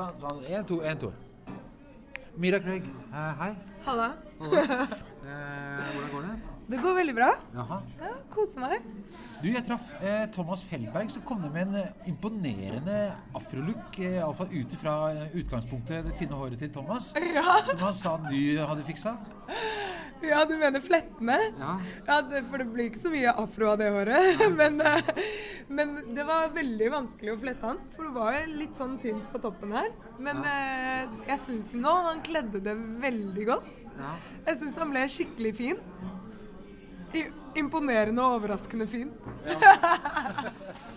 Sånn, sånn. En, to, en, to. Mira Craig, eh, hei. Halla. Eh, hvordan går det? Det går veldig bra. Jaha. Ja, Koser meg. Du, jeg traff eh, Thomas Feldberg, som kom ned med en eh, imponerende afrolook. Eh, Iallfall ut fra eh, utgangspunktet det tynne håret til Thomas. Ja, Som han sa du hadde fiksa. ja du mener flettene? Ja. Ja, det, for det blir ikke så mye afro av det håret. Men, eh, men det var veldig vanskelig å flette han, for det var litt sånn tynt på toppen her. Men ja. jeg syns nå han kledde det veldig godt. ja. Jeg syns han ble skikkelig fin. I, imponerende og overraskende fin.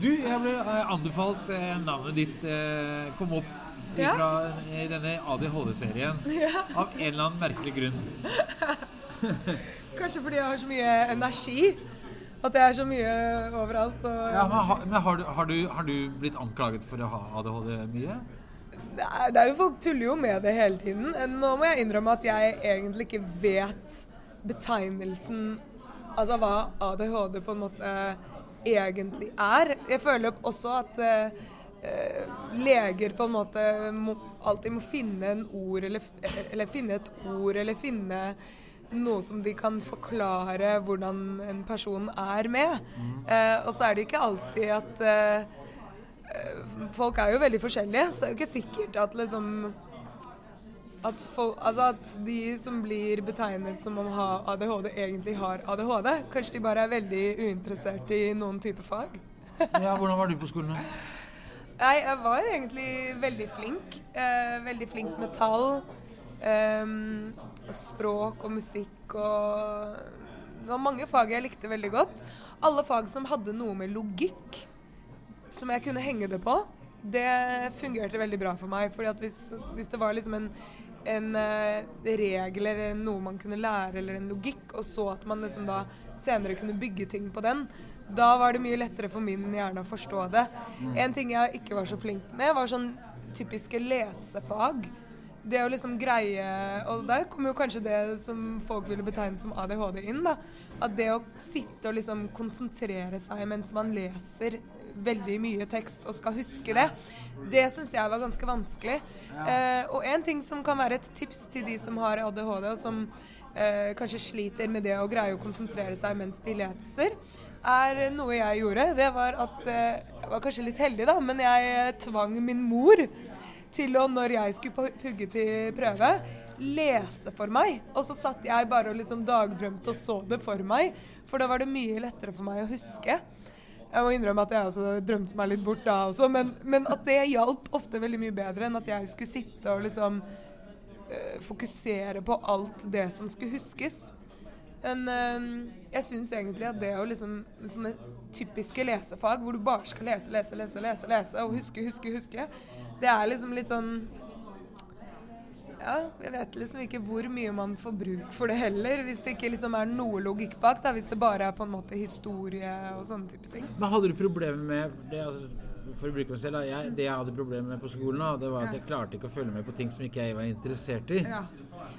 Du, jeg ble eh, anbefalt eh, navnet ditt eh, kom opp Ja. fra i denne ADHD-serien. Ja. Av en eller annen merkelig grunn. Kanskje fordi jeg har så mye energi. At jeg er så mye overalt. Ja, men har, men har, du, har, du, har du blitt anklaget for å ha ADHD mye? Det er, det er jo Folk tuller jo med det hele tiden. Nå må jeg innrømme at jeg egentlig ikke vet betegnelsen Altså hva ADHD på en måte egentlig er. Jeg føler også at eh, leger på en måte må, alltid må finne en ord eller, eller finne et ord eller finne noe som de kan forklare hvordan en person er med. Eh, og så er det ikke alltid at eh, eh, Folk er jo veldig forskjellige, så det er jo ikke sikkert at liksom at, folk, altså at de som blir betegnet som om ha ADHD, egentlig har ADHD. Kanskje de bare er veldig uinteressert i noen type fag. Ja, Hvordan var du på skolen? Nei, jeg var egentlig veldig flink. Eh, veldig flink med tall. Eh, språk og musikk og Det var mange fag jeg likte veldig godt. Alle fag som hadde noe med logikk som jeg kunne henge det på, det fungerte veldig bra for meg. fordi at hvis, hvis det var liksom en, en eh, regel eller noe man kunne lære, eller en logikk, og så at man liksom da senere kunne bygge ting på den, da var det mye lettere for min hjerne å forstå det. En ting jeg ikke var så flink med, var sånn typiske lesefag. Det å liksom greie Og der kommer jo kanskje det som folk ville betegne som ADHD inn. da At det å sitte og liksom konsentrere seg mens man leser veldig mye tekst og skal huske det, det syns jeg var ganske vanskelig. Eh, og en ting som kan være et tips til de som har ADHD, og som eh, kanskje sliter med det å greie å konsentrere seg mens de leser, er noe jeg gjorde. Det var at eh, Jeg var kanskje litt heldig, da, men jeg eh, tvang min mor til å, når jeg skulle pugge til prøve, lese for meg. Og så satt jeg bare og liksom dagdrømte og så det for meg, for da var det mye lettere for meg å huske. Jeg må innrømme at jeg også drømte meg litt bort da også, men, men at det hjalp ofte veldig mye bedre enn at jeg skulle sitte og liksom uh, fokusere på alt det som skulle huskes. Men uh, jeg syns egentlig at det å liksom Sånne typiske lesefag hvor du bare skal lese, lese, lese, lese, lese og huske, huske, huske, det er liksom litt sånn ja, jeg vet liksom ikke hvor mye man får bruk for det heller, hvis det ikke liksom er noe logikk bak. Da, hvis det bare er på en måte historie og sånne type ting. Men hadde du problemer med det, altså, For å bruke meg selv. Jeg, det jeg hadde problemer med på skolen, da, det var at jeg klarte ikke å følge med på ting som ikke jeg var interessert i. Ja.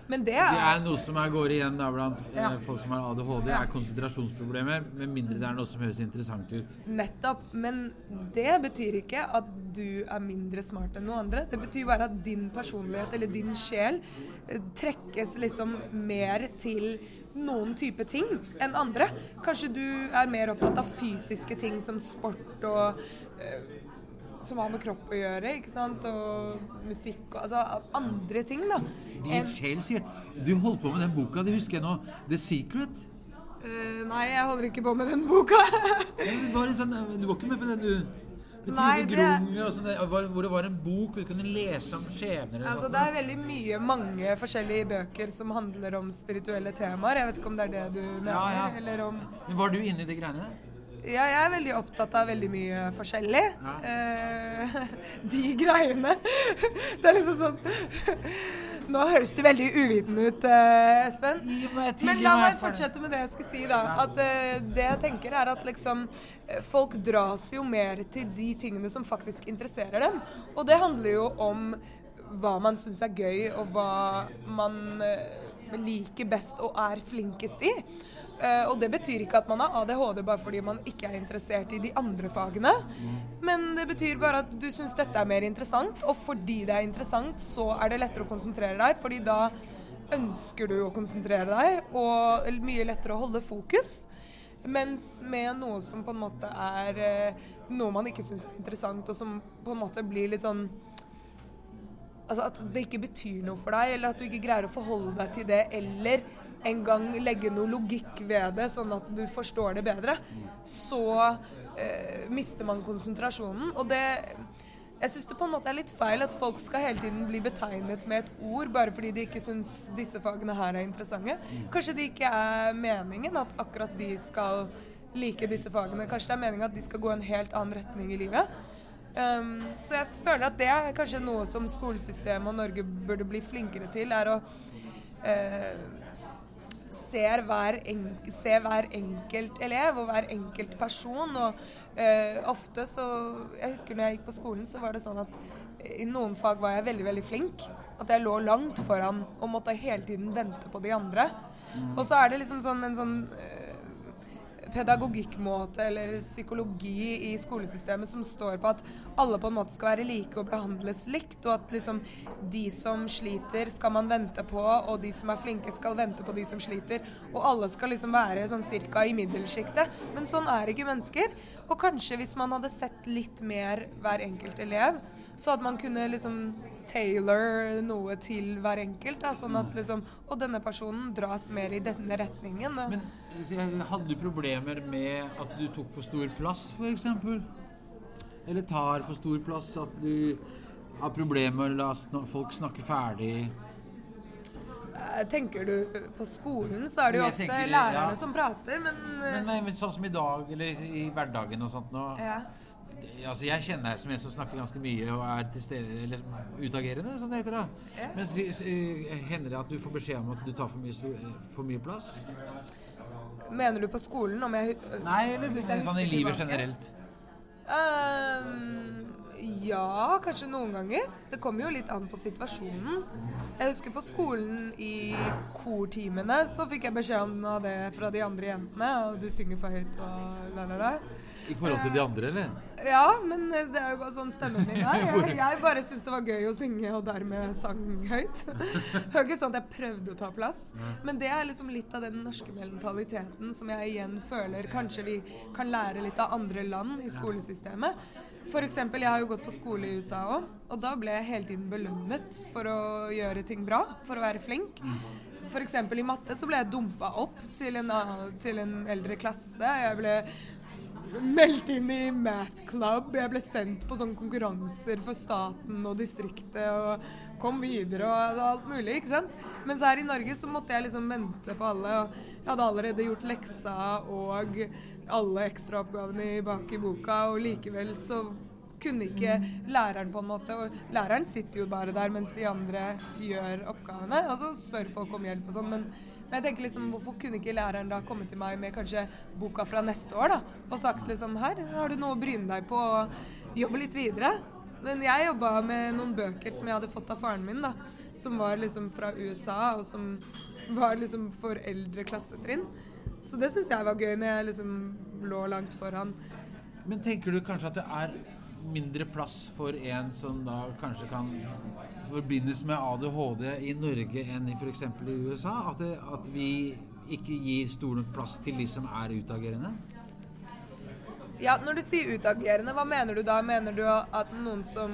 Men det Det er, er noe som er, går igjen da, blant eh, Ja. folk som har ADHD, Ja. er konsentrasjonsproblemer. Med mindre det er noe som høres interessant ut. nettopp. Men det betyr ikke at du er mindre smart enn noen andre. Det betyr bare at din personlighet eller din sjel eh, trekkes liksom mer til noen type ting enn andre. Kanskje du er mer opptatt av fysiske ting som sport og eh, som har med kropp å gjøre, ikke sant? Og musikk og altså andre ting, da. Din sjel sier Du holdt på med den boka, det husker jeg nå. The Secret. Uh, nei, jeg holder ikke på med den boka. du, var sånn, du var ikke med på den, du? Med Trine det- og sånn, hvor det var en bok hvor du kunne lese om skjebner altså, sånt. det er veldig mye, mange forskjellige bøker som handler om spirituelle temaer. Jeg vet ikke om det er det du mener, Ja, ja. eller om Men var du inne i de greiene? Ja, jeg er veldig opptatt av veldig mye forskjellig. Ja. Eh, de greiene. Det er liksom sånn Nå høres du veldig uvitende ut, eh, Espen. Men la meg meg fortsette med det jeg skulle si, da. At eh, det jeg tenker er at liksom eh, Folk dras jo mer til de tingene som faktisk interesserer dem. Og det handler jo om hva man syns er gøy, og hva man eh, liker best og er flinkest i. Eh, og det betyr ikke at man har ADHD bare fordi man ikke er interessert i de andre fagene. Men det betyr bare at du syns dette er mer interessant, og fordi det er interessant, så er det lettere å konsentrere deg, fordi da ønsker du å konsentrere deg, og mye lettere å holde fokus. Mens med noe som på en måte er eh, noe man ikke syns er interessant, og som på en måte blir litt sånn Altså at det ikke betyr noe for deg, eller at du ikke greier å forholde deg til det, eller en gang legge noe logikk ved det, sånn at du forstår det bedre, så eh, mister man konsentrasjonen. Og det Jeg syns det på en måte er litt feil at folk skal hele tiden bli betegnet med et ord bare fordi de ikke syns disse fagene her er interessante. Kanskje det ikke er meningen at akkurat de skal like disse fagene. Kanskje det er meningen at de skal gå en helt annen retning i livet. Um, så jeg føler at det er kanskje noe som skolesystemet og Norge burde bli flinkere til, er å uh, se hver, se hver enkelt elev og hver enkelt person. Og uh, ofte så Jeg husker når jeg gikk på skolen, så var det sånn at i noen fag var jeg veldig, veldig flink. At jeg lå langt foran og måtte hele tiden vente på de andre. Mm. Og så er det liksom sånn en sånn uh, pedagogikkmåte eller psykologi i skolesystemet som står på at alle på en måte skal være like og behandles likt, og at liksom de som sliter, skal man vente på, og de som er flinke, skal vente på de som sliter. Og alle skal liksom være sånn cirka i middelsjiktet. Men sånn er ikke mennesker. Og kanskje hvis man hadde sett litt mer hver enkelt elev, så at man kunne liksom tailor noe til hver enkelt. Da, sånn at liksom Og denne personen dras mer i denne retningen. Da. Men hadde du problemer med at du tok for stor plass, f.eks.? Eller tar for stor plass? At du har problemer med at folk snakker ferdig? Eh, tenker du på skolen, så er det jo ofte tenker, lærerne ja. som prater, men, men, men Sånn som i dag, eller i hverdagen og sånt nå. Ja altså Jeg kjenner deg som en som snakker ganske mye og er til stede, eller utagerende, som det heter. da. Ja. Men hender det at du får beskjed om at du tar for mye, for mye plass? Mener du på skolen? Om jeg Nei, eller sånn i livet generelt. Um, ja, kanskje noen ganger. Det kommer jo litt an på situasjonen. Jeg husker på skolen i kortimene så fikk jeg beskjed om det fra de andre jentene. Og du synger for høyt og la, la, la. I forhold til de andre, eller? Ja, men det er jo bare sånn stemmen min er. Jeg, jeg bare syntes det var gøy å synge, og dermed sang høyt. Det var ikke sånn at jeg prøvde å ta plass. Men det er liksom litt av den norske mentaliteten som jeg igjen føler kanskje vi kan lære litt av andre land i skolesystemet. Eksempel, jeg har jo gått på skole i USA òg, og da ble jeg hele tiden belønnet for å gjøre ting bra, for å være flink. F.eks. i matte så ble jeg dumpa opp til en, til en eldre klasse. Jeg ble meldt inn i Math Club. Jeg ble sendt på sånne konkurranser for staten og distriktet og kom videre og alt mulig, ikke sant. Mens her i Norge så måtte jeg liksom vente på alle. og Jeg hadde allerede gjort leksa og alle ekstraoppgavene bak i boka, og likevel så kunne ikke læreren på en måte Og læreren sitter jo bare der mens de andre gjør oppgavene, og så spør folk om hjelp og sånn, men men jeg tenker liksom, hvorfor kunne ikke læreren da komme til meg med kanskje boka fra neste år da, og sagt liksom her har du noe å bryne deg på og jobbe litt videre. Men jeg jobba med noen bøker som jeg hadde fått av faren min, da, som var liksom fra USA, og som var liksom for eldre klassetrinn. Så det syns jeg var gøy når jeg liksom lå langt foran. Men tenker du kanskje at det er mindre plass for en som da kanskje kan forbindes med ADHD i Norge enn i f.eks. i USA? At, det, at, vi ikke gir stor nok plass til de som er utagerende? Ja, Når du sier utagerende, hva mener du da? Mener du at noen som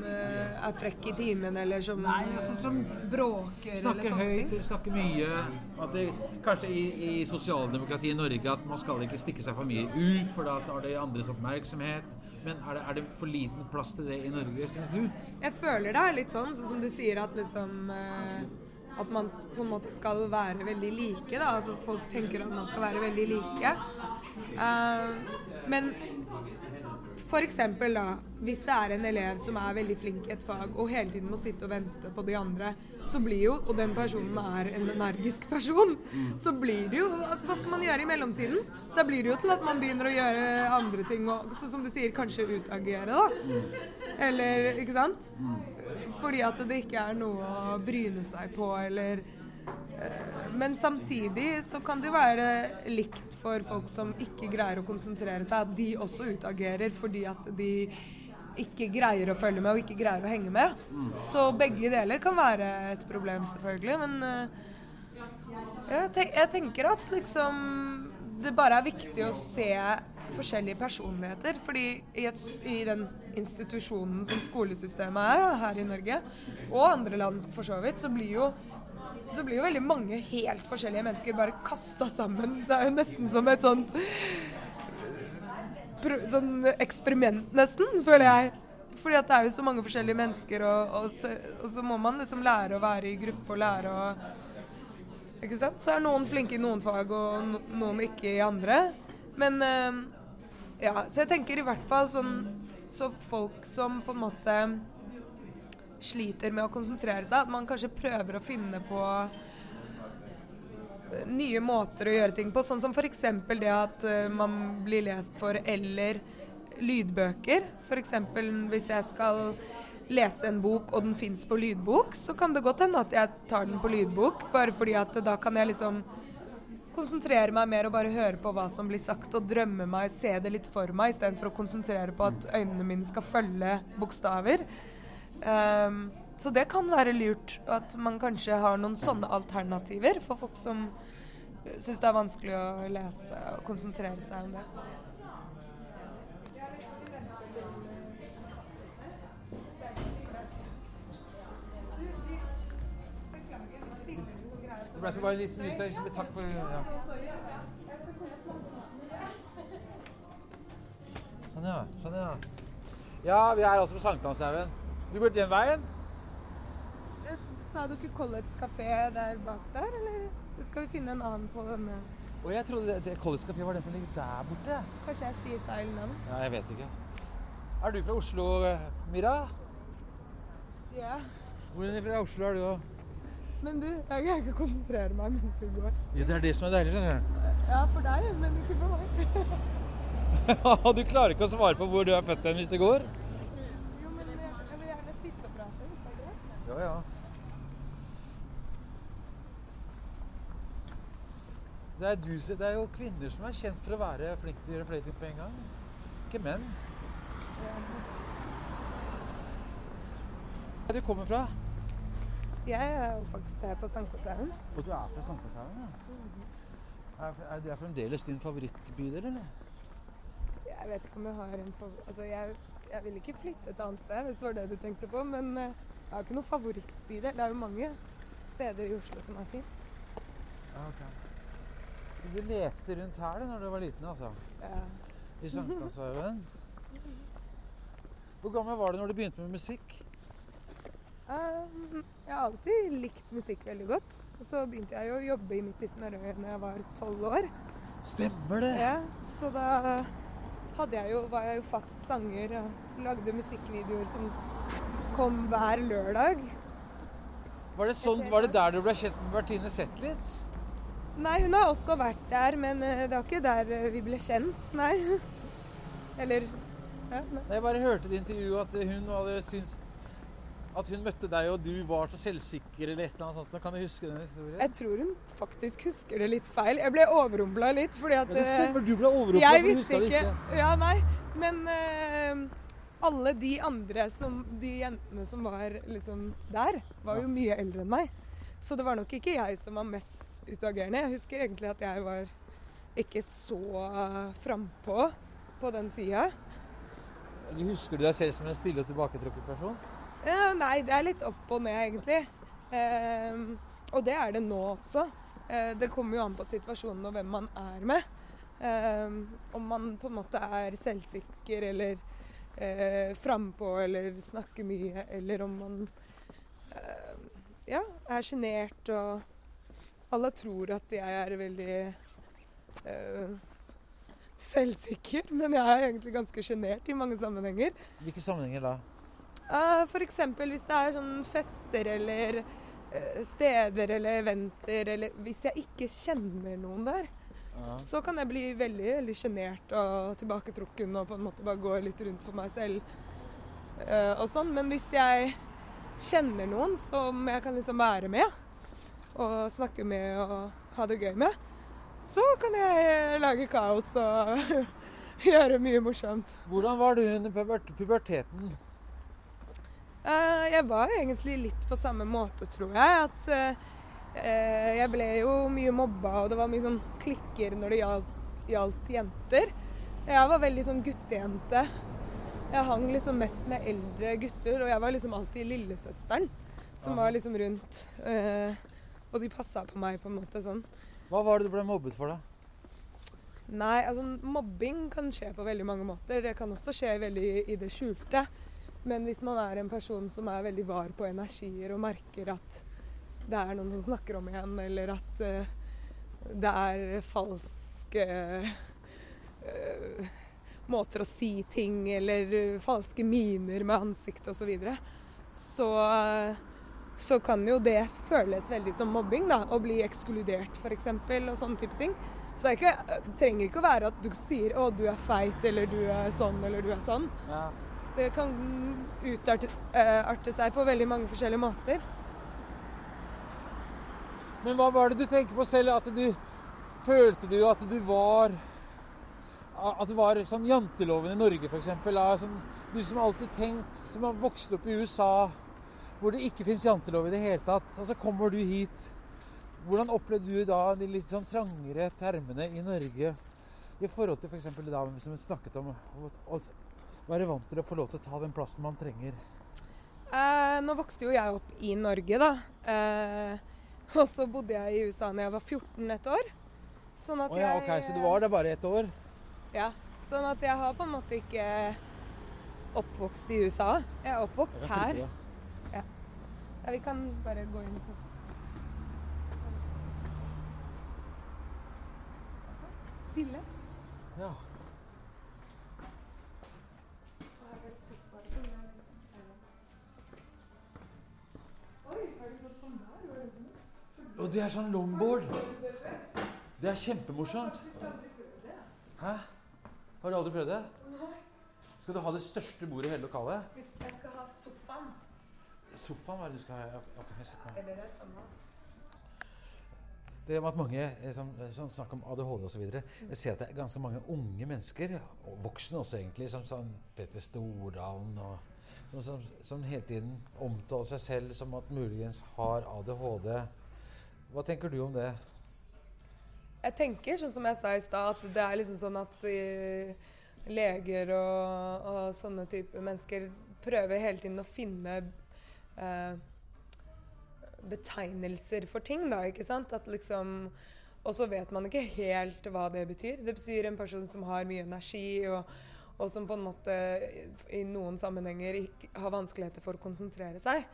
uh, er frekk i timen, eller som, Nei, altså, som bråker? Snakker høyt, snakker mye. At det, kanskje i, i sosialdemokratiet i Norge at man skal ikke stikke seg for mye ut, for da tar det andres oppmerksomhet. Men er det, er det, for liten plass til det i Norge, syns du? Jeg føler det er litt sånn, sånn som du sier, at liksom eh, At man på en måte skal være veldig like. da, altså Folk tenker at man skal være veldig like. Uh, men for eksempel da, hvis det er en elev som er veldig flink i et fag og hele tiden må sitte og vente på de andre, så blir jo, og den personen er en energisk person, mm. så blir det jo altså Hva skal man gjøre i mellomtiden? Da blir det jo til at man begynner å gjøre andre ting og som du sier, kanskje utagere, da. Mm. Eller Ikke sant? Mm. Fordi at det ikke er noe å bryne seg på, eller men samtidig så kan det jo være likt for folk som ikke greier å konsentrere seg, at de også utagerer fordi at de ikke greier å følge med og ikke greier å henge med. Så begge deler kan være et problem, selvfølgelig. Men eh, jeg, tenker at liksom det bare er viktig å se forskjellige personligheter. Fordi i, et, i den institusjonen som skolesystemet er her i Norge, og andre land for så vidt, så blir jo så blir jo veldig mange helt forskjellige mennesker bare kasta sammen. Det er jo nesten som et sånt sånn eksperiment, nesten, føler jeg. Fordi at det er jo så mange forskjellige mennesker, og, og, så, og så må man liksom lære å være i gruppe og lære å Ikke sant? Så er noen flinke i noen fag, og no, noen ikke i andre. Men eh, ja, så jeg tenker i hvert fall sånn Så folk som på en måte sliter med å konsentrere seg, at man kanskje prøver å finne på eh, nye måter å gjøre ting på. Sånn som f.eks. det at eh, man blir lest for eller lydbøker. F.eks. hvis jeg skal lese en bok og den fins på lydbok, så kan det godt hende at jeg tar den på lydbok, bare fordi at da kan jeg liksom konsentrere meg mer og bare høre på hva som blir sagt, og drømme meg, se det litt for meg, istedenfor å konsentrere på at øynene mine skal følge bokstaver. Ehm, så det kan være lurt at man kanskje har noen sånne alternativer for folk som syns det er vanskelig å lese og konsentrere seg om det. Det ble så bare litt nysgjerrig, men Takk for ja. Sånn, ja. Sånn, ja. Ja, vi er altså på Sankthanshaugen. Du går den veien? Sa du ikke Collets kafé der bak der, eller skal vi finne en annen på denne? Og jeg trodde det, det Collets Café var den som ligger der borte. Kanskje jeg sier feil navn? Ja, jeg vet ikke. Er du fra Oslo, Myra? Mira? Ja. Hvor fra Oslo er du da? Men du, jeg greier ikke konsentrere meg mens vi går. Ja, det er det som er deilig. skjønner du. Ja, for deg, men ikke for meg. du klarer ikke å svare på hvor du er født hen hvis det går? Jo, men jeg, jeg vil gjerne sitte og prate. hvis det er greit. Ja, ja. Det er, du, det er jo kvinner som er kjent for å være flinke til å gjøre flere ting på en gang. Ikke menn. Hvor er du kommer fra? Jeg er jo faktisk her på Sankthanshaugen. Og du er fra Sankthanshaugen, ja. Er, er det fremdeles din favorittbydel, eller? Jeg vet ikke om jeg har en favoritt Altså, jeg, jeg vil ikke flytte et annet sted, hvis det var det du tenkte på. Men eh, jeg har ikke noen favorittbydel. Det er jo mange steder i Oslo som er fint. Ja, ok. Du lekte rundt her du, når du var liten, altså? Ja. I Sankthanshaugen? Hvor gammel var du når du begynte med musikk? Um, jeg har alltid likt musikk veldig godt. Og så begynte jeg jo å jobbe i Midt i Smørøyet da jeg var tolv år. Stemmer det! Ja, så da jeg jo, var jeg jo fast sanger og lagde musikkvideoer som kom hver lørdag. Var det, sånn, var det der du ble kjent med Bertine Zetlitz? Nei, hun har også vært der, men eh, det var ikke der eh, vi ble kjent, nei. Eller ja, nei. Jeg bare hørte et det intervjuet at hun hadde syntes at hun møtte deg, og du var så selvsikker eller et eller annet sånt. Kan du huske den historien? Jeg tror hun faktisk husker det litt feil. Jeg ble overrumpla litt, fordi at Ja, det eh, stemmer, du ble overrumpla. For du huska det ikke. Ja, nei. Men eh, alle de andre som De jentene som var liksom der, var jo mye eldre enn meg. Så det var nok ikke jeg som var mest utagerende. Jeg husker egentlig at jeg var ikke så frampå på den sida. Husker du deg selv som en stille og tilbaketrukket person? Eh, nei, det er litt opp og ned, egentlig. Eh, og det er det nå også. Eh, det kommer jo an på situasjonen og hvem man er med. Eh, om man på en måte er selvsikker eller eh, frampå eller snakker mye, eller om man eh, ja, er sjenert og Alle tror at jeg er veldig eh, selvsikker, men jeg er egentlig ganske sjenert i mange sammenhenger. Hvilke sammenhenger da? Uh, F.eks. hvis det er sånn fester eller eh, steder eller eventer, eller hvis jeg ikke kjenner noen der, Ja. så kan jeg bli veldig veldig sjenert og tilbaketrukken og på en måte bare gå litt rundt for meg selv Uh, og sånn. Men hvis jeg kjenner noen som jeg kan liksom være med, og snakke med og ha det gøy med, så kan jeg lage kaos og gjøre mye morsomt. Hvordan var du under puberteten? Uh, jeg var egentlig litt på samme måte, tror jeg. At uh, jeg ble jo mye mobba, og det var mye sånn klikker når det gjaldt, jenter. Jeg var veldig sånn guttejente. Jeg hang liksom mest med eldre gutter, og jeg var liksom alltid lillesøsteren som var liksom rundt. Uh, og de passa på meg på en måte sånn. Hva var det du ble mobbet for, da? Nei, altså mobbing kan skje på veldig mange måter. Det kan også skje veldig i det skjulte. Men hvis man er en person som er veldig var på energier og merker at det er noen som snakker om en, eller at uh, det er falske uh, måter å si ting, eller uh, falske miner med ansiktet osv., så, videre, så så kan jo det føles veldig som mobbing, da. Å bli ekskludert, f.eks., og sånne type ting. Så det ikke, trenger ikke å være at du sier 'å, du er feit', eller 'du er sånn', eller 'du er sånn'. Ja. Det kan utarte uh, seg på veldig mange forskjellige måter. Men hva var det du tenker på selv? At du Følte du at du var At det var sånn janteloven i Norge, f.eks.? Sånn, du som alltid tenkt Som har vokst opp i USA hvor det ikke fins jantelov i det hele tatt. Og så kommer du hit. Hvordan opplevde du da de litt sånn trangere termene i Norge i forhold til f.eks. For det da vi snakket om å være vant til å få lov til å ta den plassen man trenger? Eh, nå vokste jo jeg opp i Norge, da. Eh, og så bodde jeg i USA da jeg var 14 et år. Sånn at oh, ja, ok, Så du var der bare ett år? Ja. Sånn at jeg har på en måte ikke oppvokst i USA. Jeg er oppvokst her. Ja, vi kan bare gå inn sånn. Stille. Ja. Og det er sånn longboard. Det er kjempemorsomt. Hæ? Har du aldri prøvd det? Skal du ha det største bordet i hele lokalet? Jeg skal ha sofaen sofaen hva er det du skal ha? Eller det samme. Det med at mange eh, som, som snakker om ADHD osv. Jeg ser at det er ganske mange unge mennesker, og voksne også egentlig, som sånn Petter Stordalen og som, som, som, hele tiden omtaler seg selv som at muligens har ADHD. Hva tenker du om det? Jeg tenker, sånn som jeg sa i stad, at det er liksom sånn at uh, leger og, og, sånne typer mennesker prøver hele tiden å finne eh, betegnelser for ting, da, ikke sant? At liksom Og så vet man ikke helt hva det betyr. Det betyr en person som har mye energi, og, og som på en måte i noen sammenhenger ikke, har vanskeligheter for å konsentrere seg.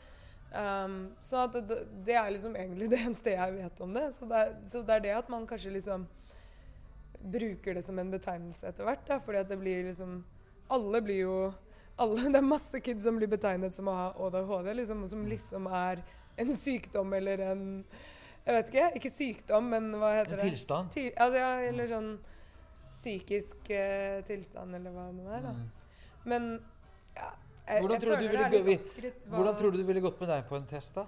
Um, så det, det, er liksom egentlig det eneste jeg vet om det. Så det, er, så det er det at man kanskje liksom bruker det som en betegnelse etter hvert. Da, fordi at det blir liksom Alle blir jo alle, Det er masse kids som blir betegnet som å ha ADHD, liksom, som liksom er en sykdom eller en Jeg vet ikke. Ikke sykdom, men hva heter det? En tilstand? Ti, altså, ja, eller sånn psykisk eh, tilstand, eller hva det er. da. Mm. Men ja, hvordan, tror du ville, gå, hvordan tror du det ville gått med deg på en test, da?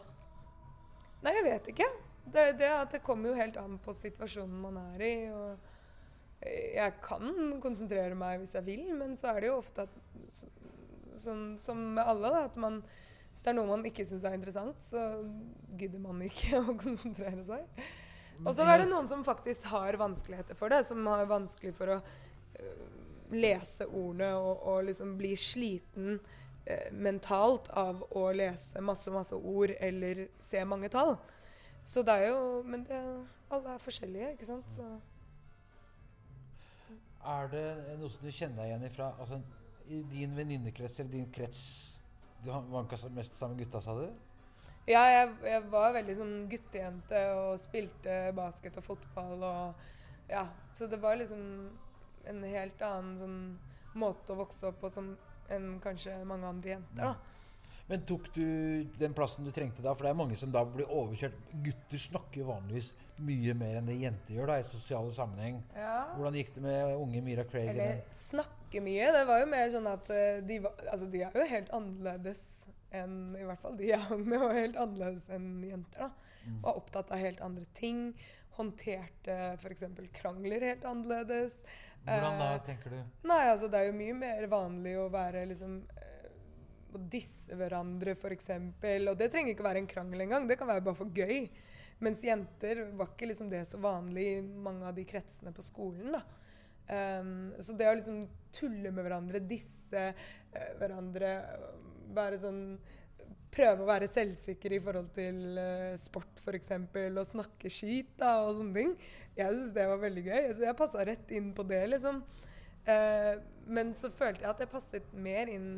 Nei, jeg vet ikke. Det, det, det kommer jo helt an på situasjonen man er i. og jeg kan konsentrere meg hvis jeg vil, men så er det jo ofte at sånn, som med alle, da, at man hvis det er noe man ikke syns er interessant, så gidder man ikke å konsentrere seg. Og så er det noen som faktisk har vanskeligheter for det, som har vanskelig for å uh, lese ordene og, og, liksom bli sliten uh, mentalt av å lese masse, masse ord eller se mange tall. Så det er jo Men det, alle er forskjellige, ikke sant? Så. Er det noe som du kjenner deg igjen ifra? Altså, i din venninnekrets eller din krets Du vanka mest sammen med gutta, sa du? Ja, jeg, jeg, var veldig sånn guttejente og spilte basket og fotball og Ja. Så det var liksom en helt annen sånn måte å vokse opp på som enn kanskje mange andre jenter, da. Men tok du den plassen du trengte da? For det er mange som da blir overkjørt. Gutter snakker jo vanligvis mye mer enn det jenter gjør da, i sosiale sammenheng. Ja. Hvordan gikk det med unge Mira Craig? Eller snakke mye. Det var jo mer sånn at eh, de, var, altså, de er jo helt annerledes enn I hvert fall de jeg hang med, var helt annerledes enn jenter. da. Mm. Var opptatt av helt andre ting. Håndterte f.eks. krangler helt annerledes. Hvordan da, tenker du? Nei, altså Det er jo mye mer vanlig å være liksom å disse hverandre, f.eks. Og det trenger ikke være en krangel engang. Det kan være bare for gøy. Mens jenter var ikke liksom det så vanlig i mange av de kretsene på skolen. da. Um, så det å liksom tulle med hverandre, disse uh, hverandre, være sånn Prøve å være selvsikker i forhold til uh, sport f.eks. og snakke skit da, og sånne ting. Jeg syntes det var veldig gøy. Så jeg passa rett inn på det, liksom. Uh, men så følte jeg at jeg passet mer inn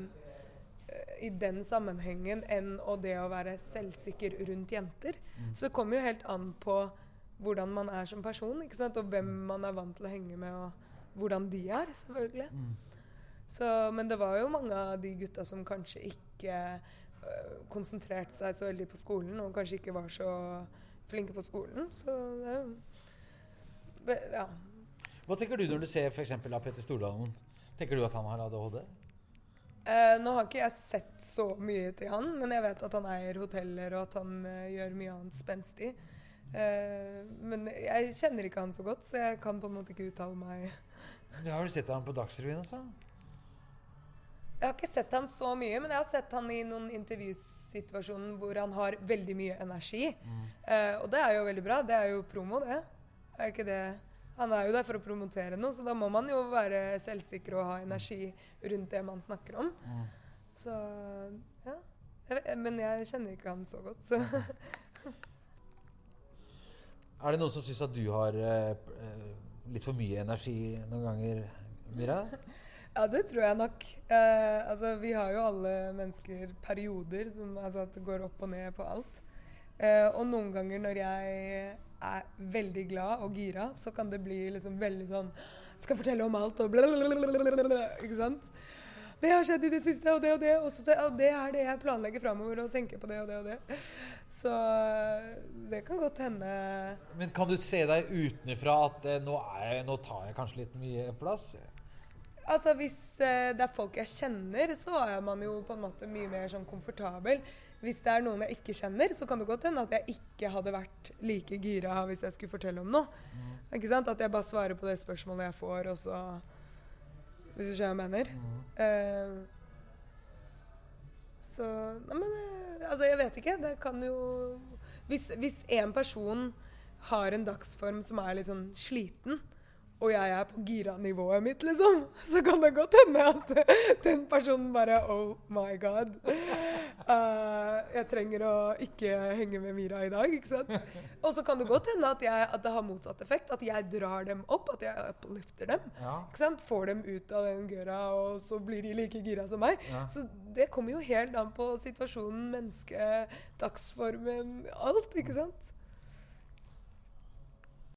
i den sammenhengen enn å det å være selvsikker rundt jenter. Mm. Så det kommer jo helt an på hvordan man er som person, ikke sant? og hvem man er vant til å henge med, og hvordan de er, selvfølgelig. Mm. Så, men det var jo mange av de gutta som kanskje ikke øh, konsentrerte seg så veldig på skolen, og kanskje ikke var så flinke på skolen. Så det ja. Hva tenker du når du ser f.eks. av Petter Stordalen? Tenker du at han har ADHD? Eh, nå har ikke jeg sett så mye til han, men jeg vet at han eier hoteller og at han eh, gjør mye annet spenstig. Eh, men jeg kjenner ikke han så godt, så jeg kan på en måte ikke uttale meg. Du har vel sett han på Dagsrevyen også? Jeg har ikke sett han så mye, men jeg har sett han i noen intervjusituasjoner hvor han har veldig mye energi. Mm. og det er jo veldig bra. Det er jo promo, det. Er ikke det han er jo der for å promotere noe, så da må man jo være selvsikker og ha energi rundt det man snakker om. Mm. Så ja. Jeg, men jeg kjenner ikke han så godt, så Er det noen som syns at du har uh, litt for mye energi noen ganger, Mira? Ja, det tror jeg nok. Eh, altså, vi har jo alle mennesker perioder som altså, at det går opp og ned på alt. Eh, og noen ganger når jeg er veldig glad og gira, så kan det bli liksom veldig sånn Skal fortelle om alt og blablabla. Ikke sant? Det har skjedd i det siste, og det og det. Og, så, ja, det er det jeg planlegger framover, og tenker på det og det og det. Så det kan godt hende Men kan du se deg utenfra at eh, nå, jeg, nå, tar jeg kanskje litt mye plass? Altså Hvis eh, det er folk jeg kjenner, så er man jo på en måte mye mer sånn komfortabel. Hvis det er noen jeg ikke kjenner, så kan det godt hende at jeg ikke hadde vært like gira hvis jeg skulle fortelle om noe. Mm. Ikke sant? At jeg bare svarer på det spørsmålet jeg får, og så Hvis du skjønner hva jeg mener. Mm. Uh, så Nei, men uh, Altså, jeg vet ikke. Det kan jo Hvis, hvis en person har en dagsform som er litt sånn sliten, og jeg er på gira-nivået mitt, liksom, så kan det godt hende at den personen bare Oh my God. Uh, jeg trenger å ikke henge med Mira i dag, ikke sant. Og så kan det godt hende at, jeg, at, det har motsatt effekt. At jeg drar dem opp, at jeg uplifter dem. Ja. ikke sant? Får dem ut av den gøra, og så blir de like gira som meg. Ja. Så det kommer jo helt an på situasjonen, mennesket, dagsformen, alt, ikke sant.